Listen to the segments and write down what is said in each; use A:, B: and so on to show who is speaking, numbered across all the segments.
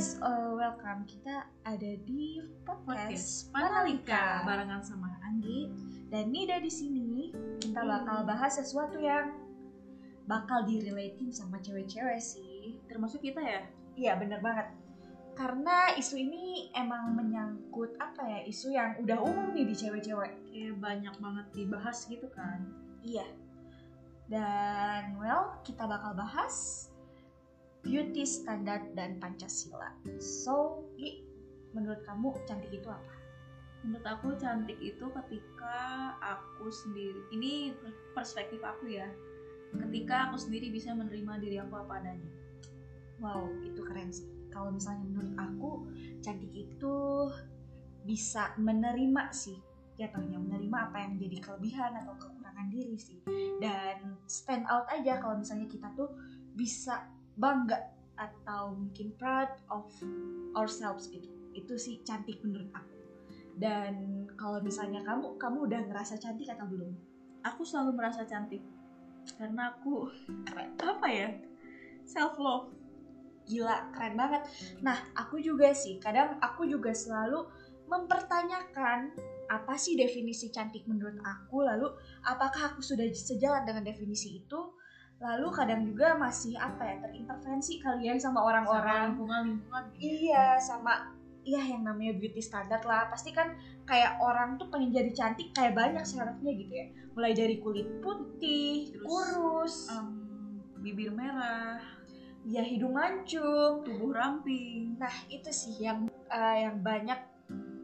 A: guys, uh, welcome. Kita ada di podcast
B: Podcast barengan sama Anggi.
A: dan Nida di sini. Kita bakal
B: Hmm.
A: bahas sesuatu yang bakal direlatin sama cewek-cewek sih.
B: Termasuk kita ya?
A: Iya, bener banget. Karena isu ini emang menyangkut apa ya? Isu yang udah umum nih di cewek-cewek.
B: Kayak banyak banget dibahas gitu kan.
A: Iya. Dan well, kita bakal bahas beauty standard dan Pancasila. So, Gi, menurut kamu cantik itu apa?
B: Menurut aku cantik itu ketika aku sendiri. Ini perspektif aku ya. Ketika aku sendiri bisa menerima diri aku apa adanya.
A: Wow, itu keren sih. Kalau misalnya menurut aku, cantik itu bisa menerima sih jatuhnya menerima apa yang jadi kelebihan atau kekurangan diri sih dan stand out aja kalau misalnya kita tuh bisa bangga atau mungkin proud of ourselves gitu itu sih cantik menurut aku dan kalau misalnya kamu kamu udah ngerasa cantik atau belum
B: Aku selalu merasa cantik. Karena aku apa ya? Self love.
A: gila keren banget nah aku juga sih kadang aku juga selalu mempertanyakan apa sih definisi cantik menurut aku lalu apakah aku sudah sejalan dengan definisi itu lalu kadang juga masih apa ya terintervensi kalian sama orang-orang.
B: Lingkungan-lingkungan.
A: iya sama iya yang namanya beauty standard lah. Pasti kan kayak orang tuh pengen jadi cantik kayak banyak syaratnya gitu ya. Mulai dari kulit putih
B: Terus,
A: kurus.
B: Em, bibir merah,
A: ya hidung mancung.
B: Tubuh ramping.
A: Nah itu sih yang eh, yang banyak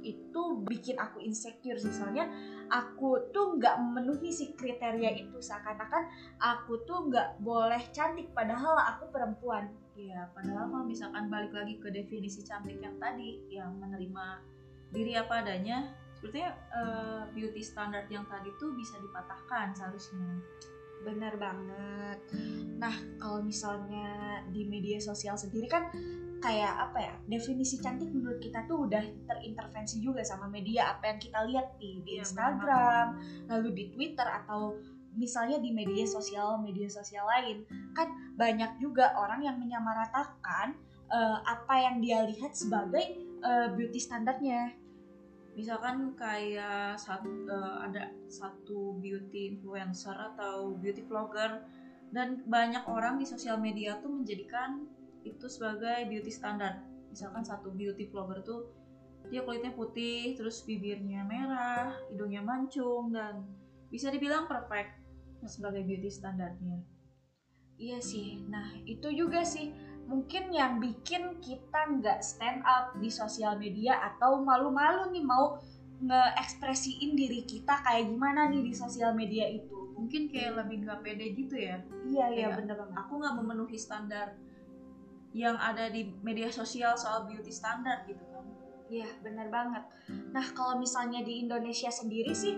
A: itu bikin aku insecure sih soalnya aku tuh nggak memenuhi si kriteria itu seakan-akan aku tuh nggak boleh cantik padahal aku perempuan.
B: Iya, padahal kalau misalkan balik lagi ke definisi cantik yang tadi, yang menerima diri apa adanya, sepertinya eh, beauty standard yang tadi tuh bisa dipatahkan seharusnya.
A: Bener banget. Nah kalau misalnya di media sosial sendiri kan kayak apa ya definisi cantik menurut kita tuh udah terintervensi juga sama media apa yang kita lihat di, di
B: Iya,
A: Instagram lalu di Twitter atau misalnya di media sosial media sosial lain. Kan banyak juga orang yang menyamaratakan eh, apa yang dia lihat sebagai eh, beauty standarnya.
B: Misalkan kayak satu, ada satu beauty influencer atau beauty vlogger dan banyak orang di sosial media tuh menjadikan itu sebagai beauty standard. Misalkan satu beauty vlogger tuh dia kulitnya putih, terus bibirnya merah, hidungnya mancung dan bisa dibilang perfect sebagai beauty standarnya.
A: Iya sih, nah itu juga sih mungkin yang bikin kita nggak stand out di sosial media atau malu-malu nih mau ngeekspresiin diri kita kayak gimana nih di sosial media itu.
B: Mungkin kayak lebih nggak pede gitu ya.
A: Iya iya bener banget.
B: Aku nggak memenuhi standar yang ada di media sosial soal beauty standard gitu kan.
A: Iya bener banget. Nah kalau misalnya di Indonesia sendiri sih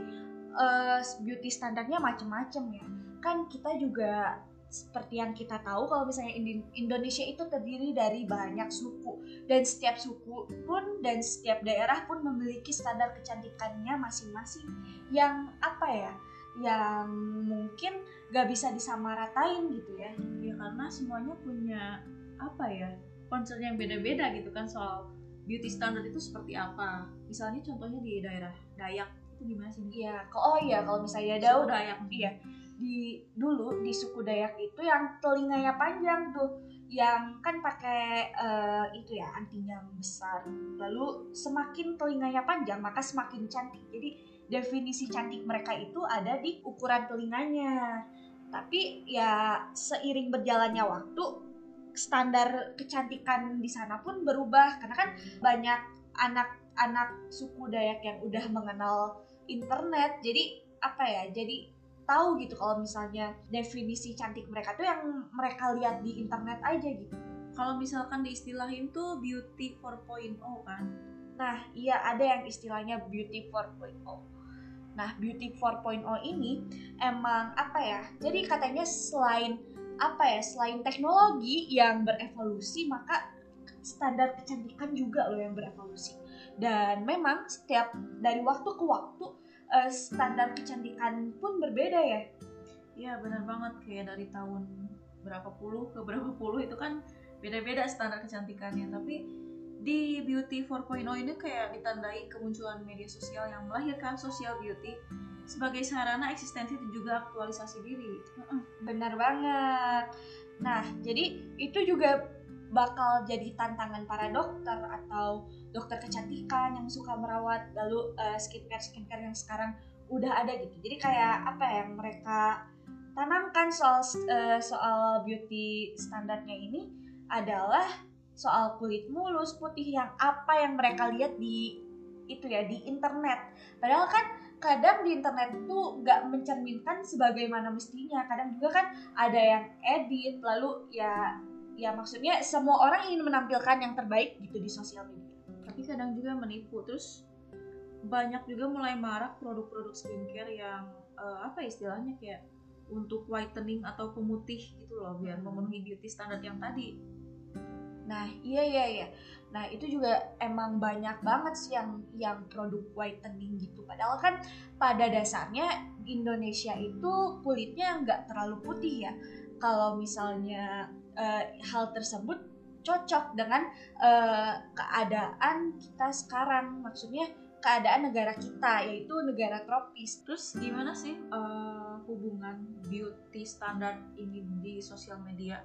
A: eh, beauty standarnya macem-macem ya. Kan kita juga seperti yang kita tahu kalau misalnya Indonesia itu terdiri dari banyak suku dan setiap suku pun dan setiap daerah pun memiliki standar kecantikannya masing-masing yang apa ya yang mungkin gak bisa disamaratain gitu ya
B: Ya karena semuanya punya apa ya concern yang beda-beda gitu kan soal beauty standard itu seperti apa. Misalnya contohnya di daerah Dayak itu gimana sih?
A: iya oh iya kalau misalnya
B: Suku
A: Daud
B: Dayak.
A: iya di dulu di suku Dayak itu yang telinganya panjang tuh yang kan pakai eh, itu ya anting yang besar lalu semakin telinganya panjang maka semakin cantik jadi definisi cantik mereka itu ada di ukuran telinganya tapi ya seiring berjalannya waktu standar kecantikan di sana pun berubah karena kan banyak anak-anak suku Dayak yang udah mengenal internet jadi apa ya jadi tahu gitu kalau misalnya definisi cantik mereka tuh yang mereka lihat di internet aja gitu.
B: Kalau misalkan diistilahin tuh beauty 4.0 kan.
A: Nah, iya ada yang istilahnya beauty 4.0. Nah, beauty 4.0 ini emang apa ya? Jadi katanya selain apa ya? Selain teknologi yang berevolusi, maka standar kecantikan juga loh yang berevolusi. Dan memang setiap dari waktu ke waktu eh, standar kecantikan pun berbeda ya.
B: Iya benar banget kayak dari tahun berapa puluh ke berapa puluh itu kan beda-beda standar kecantikannya tapi di beauty 4.0 ini kayak ditandai kemunculan media sosial yang melahirkan social beauty sebagai sarana eksistensi dan juga aktualisasi diri.
A: Benar banget. Nah, jadi itu juga bakal jadi tantangan para dokter atau dokter kecantikan yang suka merawat lalu uh, skincare skincare yang sekarang udah ada gitu. Jadi kayak apa yang mereka tanamkan soal uh, soal beauty standarnya ini adalah soal kulit mulus putih yang apa yang mereka lihat di itu ya di internet. Padahal kan kadang di internet itu nggak mencerminkan sebagaimana mestinya. Kadang juga kan ada yang edit lalu ya ya maksudnya semua orang ingin menampilkan yang terbaik gitu di sosial media.
B: Tapi kadang juga menipu. Terus banyak juga mulai marak produk-produk skincare yang uh, apa istilahnya kayak untuk whitening atau pemutih gitu loh biar memenuhi beauty standar yang tadi
A: Nah, iya iya iya. Nah, itu juga emang banyak banget sih yang yang produk whitening gitu. Padahal kan pada dasarnya Indonesia itu kulitnya nggak terlalu putih ya. Kalau misalnya uh, hal tersebut cocok dengan uh, keadaan kita sekarang, maksudnya keadaan negara kita yaitu negara tropis.
B: Terus gimana sih uh, hubungan beauty standar ini di sosial media?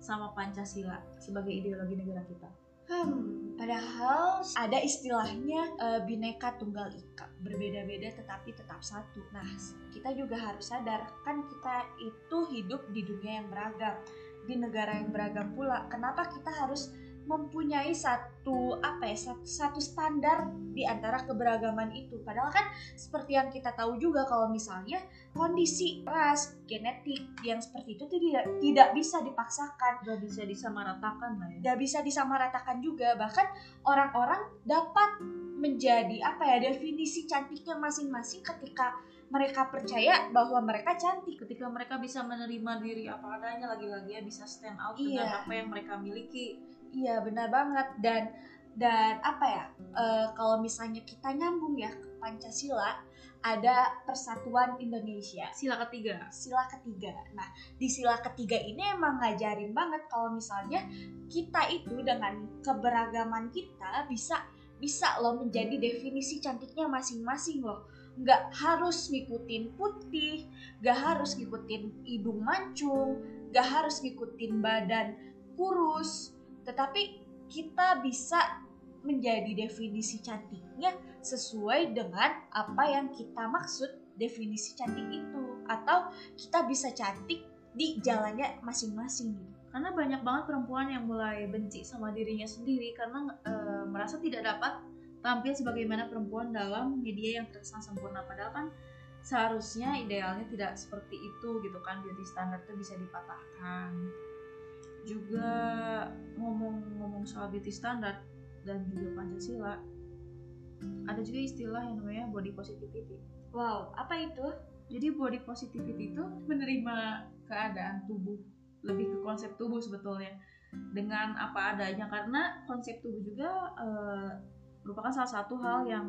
B: Sama Pancasila sebagai ideologi negara kita?
A: Hmm, padahal ada istilahnya uh, bineka tunggal ika, berbeda-beda tetapi tetap satu. Nah, kita juga harus sadar kan kita itu hidup di dunia yang beragam, di negara yang beragam pula. Kenapa kita harus mempunyai satu apa ya satu, satu standar di antara keberagaman itu. Padahal kan seperti yang kita tahu juga kalau misalnya kondisi ras genetik yang seperti itu tidak tidak bisa dipaksakan.
B: Nggak bisa disamaratakan lah ya.
A: Nggak bisa disamaratakan juga. Bahkan orang-orang dapat menjadi apa ya definisi cantiknya masing-masing ketika mereka percaya bahwa mereka cantik.
B: Ketika mereka bisa menerima diri apa adanya lagi-lagi ya bisa stand out iya. dengan apa yang mereka miliki
A: Iya benar banget. Dan dan apa ya uh, kalau misalnya kita nyambung ya ke Pancasila ada Persatuan Indonesia.
B: Sila ketiga.
A: Sila ketiga. Nah di sila ketiga ini emang ngajarin banget kalau misalnya kita itu dengan keberagaman kita bisa bisa loh menjadi definisi cantiknya masing-masing loh. Nggak harus ngikutin putih nggak harus ngikutin hidung mancung nggak harus ngikutin badan kurus tetapi kita bisa menjadi definisi cantiknya sesuai dengan apa yang kita maksud definisi cantik itu. Atau kita bisa cantik di jalannya masing-masing
B: karena banyak banget perempuan yang mulai benci sama dirinya sendiri karena e, merasa tidak dapat tampil sebagaimana perempuan dalam media yang terkesan sempurna. Padahal kan seharusnya idealnya tidak seperti itu gitu kan. Beauty standar itu bisa dipatahkan juga ngomong-ngomong soal beauty standard dan juga Pancasila. Ada juga istilah yang namanya body positivity.
A: Wow apa itu?
B: Jadi body positivity itu menerima keadaan tubuh lebih ke konsep tubuh sebetulnya. Dengan apa adanya karena konsep tubuh juga e, merupakan salah satu hal yang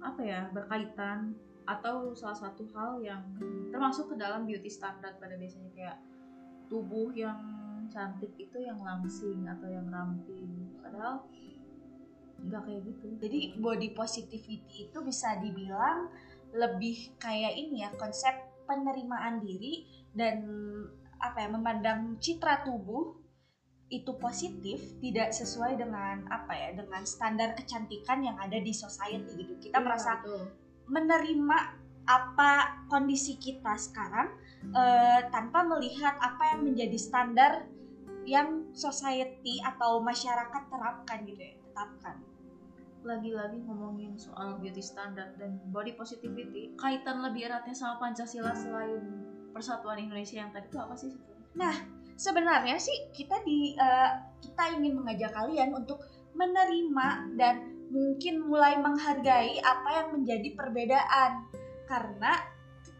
B: apa ya berkaitan atau salah satu hal yang termasuk ke dalam beauty standard pada biasanya. Kayak tubuh yang cantik itu yang langsing atau yang ramping. Padahal nggak kayak gitu.
A: Jadi body positivity itu bisa dibilang lebih kayak ini ya konsep penerimaan diri dan apa ya memandang citra tubuh itu positif tidak sesuai dengan apa ya dengan standar kecantikan yang ada di society gitu. Kita ya, merasa betul. menerima apa kondisi kita sekarang uh, tanpa melihat apa yang menjadi standar yang society atau masyarakat terapkan gitu ya tetapkan.
B: Lagi-lagi ngomongin soal beauty standard dan body positivity kaitan lebih eratnya sama Pancasila selain Persatuan Indonesia yang tadi itu apa sih?
A: Nah sebenarnya sih kita di uh, kita ingin mengajak kalian untuk menerima dan mungkin mulai menghargai apa yang menjadi perbedaan. Karena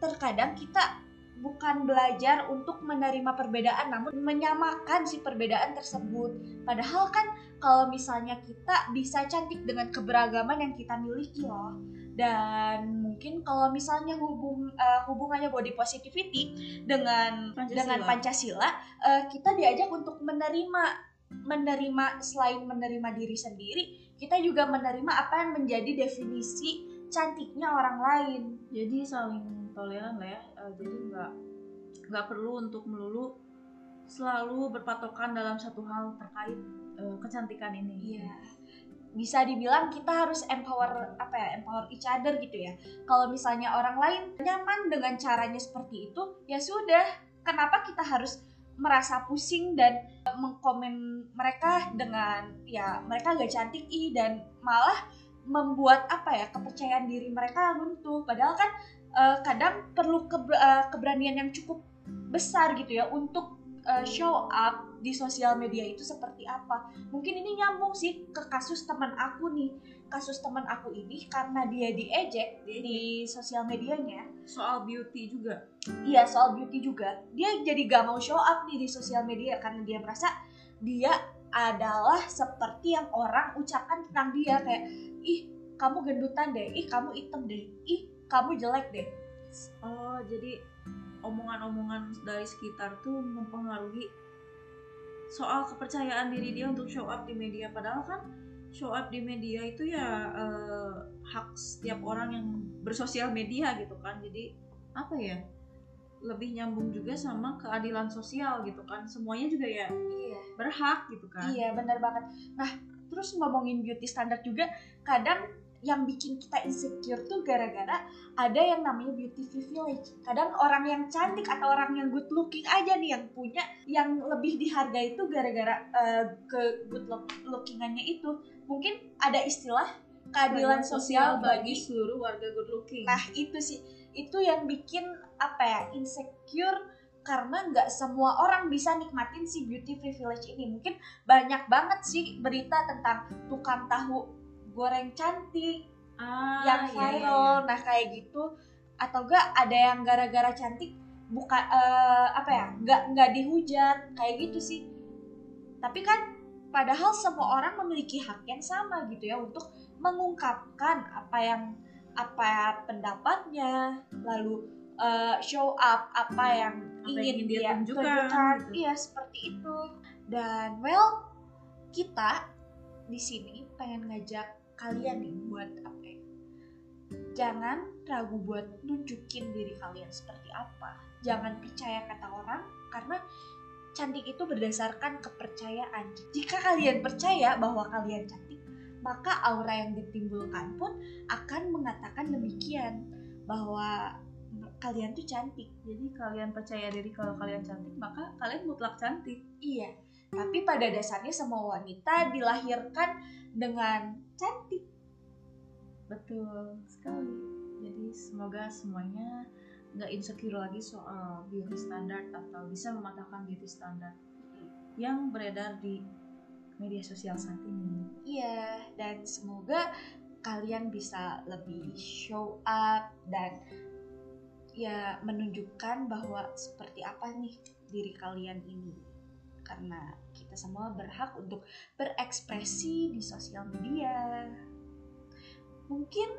A: terkadang kita bukan belajar untuk menerima perbedaan namun menyamakan si perbedaan tersebut. Padahal kan kalau misalnya kita bisa cantik dengan keberagaman yang kita miliki loh. Dan mungkin kalau misalnya hubung uh, hubungannya body positivity dengan Pancasila. dengan Pancasila, uh, kita diajak untuk menerima menerima selain menerima diri sendiri, kita juga menerima apa yang menjadi definisi cantiknya orang lain.
B: Jadi saling toleran lah ya. Uh, jadi nggak nggak perlu untuk melulu selalu berpatokan dalam satu hal terkait uh, kecantikan ini.
A: Iya. Bisa dibilang kita harus empower apa ya, empower each other gitu ya. Kalau misalnya orang lain nyaman dengan caranya seperti itu, ya sudah. Kenapa kita harus merasa pusing dan mengkomen mereka dengan ya mereka gak cantik ih dan malah membuat apa ya kepercayaan diri mereka runtuh padahal kan uh, kadang perlu ke, uh, eh, keberanian yang cukup besar gitu ya untuk uh, show up di sosial media itu seperti apa. Mungkin ini nyambung sih ke kasus teman aku nih. Kasus teman aku ini karena dia diejek di, di sosial medianya.
B: Soal beauty juga.
A: Iya, soal beauty juga. Dia jadi gak mau show up nih di sosial media karena dia merasa dia adalah seperti yang orang ucapkan tentang dia kayak ih kamu gendutan deh, ih kamu hitam deh, ih kamu jelek deh.
B: Oh, jadi omongan-omongan dari sekitar tuh mempengaruhi soal kepercayaan diri dia untuk show up di media. Padahal kan show up di media itu ya uh, hak setiap orang yang bersosial media gitu kan. Jadi apa ya lebih nyambung juga sama keadilan sosial gitu kan. Semuanya juga ya iya. berhak gitu kan.
A: Iya benar banget. Nah terus ngomongin beauty standar juga kadang yang bikin kita insecure tuh gara-gara ada yang namanya beauty privilege. Kadang orang yang cantik atau orang yang good looking aja nih yang punya yang lebih dihargai itu gara-gara uh, ke good look lookingannya itu. Mungkin ada istilah keadilan sosial bagi
B: seluruh warga good looking.
A: Nah, itu sih itu yang bikin apa ya insecure karena nggak semua orang bisa nikmatin si beauty privilege ini. Mungkin banyak banget sih berita tentang tukang tahu goreng cantik ah, yang iya, viral iya, iya. nah kayak gitu atau enggak ada yang gara-gara cantik buka uh, apa ya nggak nggak dihujat kayak gitu sih tapi kan padahal semua orang memiliki hak yang sama gitu ya untuk mengungkapkan apa yang apa pendapatnya lalu uh, show up apa yang apa ingin, ingin dia, dia tunjukkan, tunjukkan. Gitu. iya seperti itu dan well kita di sini pengen ngajak kalian nih buat apa ya? Jangan ragu buat nunjukin diri kalian seperti apa. Jangan percaya kata orang karena cantik itu berdasarkan kepercayaan. Jika kalian percaya bahwa kalian cantik, maka aura yang ditimbulkan pun akan mengatakan demikian bahwa kalian tuh cantik.
B: Jadi kalian percaya diri kalau kalian cantik, maka kalian mutlak cantik.
A: Iya. Tapi pada dasarnya semua wanita dilahirkan dengan cantik.
B: Betul sekali. Jadi semoga semuanya nggak insecure lagi soal beauty standard atau bisa mematahkan beauty standard yang beredar di media sosial saat ini.
A: Iya, dan semoga kalian bisa lebih show up dan ya menunjukkan bahwa seperti apa nih diri kalian ini karena kita semua berhak untuk berekspresi di sosial media. Mungkin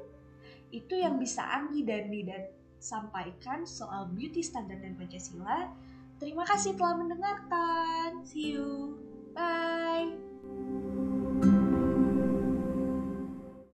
A: itu yang bisa Anggi dan Lidat sampaikan soal beauty standard dan Pancasila. Terima kasih telah mendengarkan.
B: See you.
A: Bye.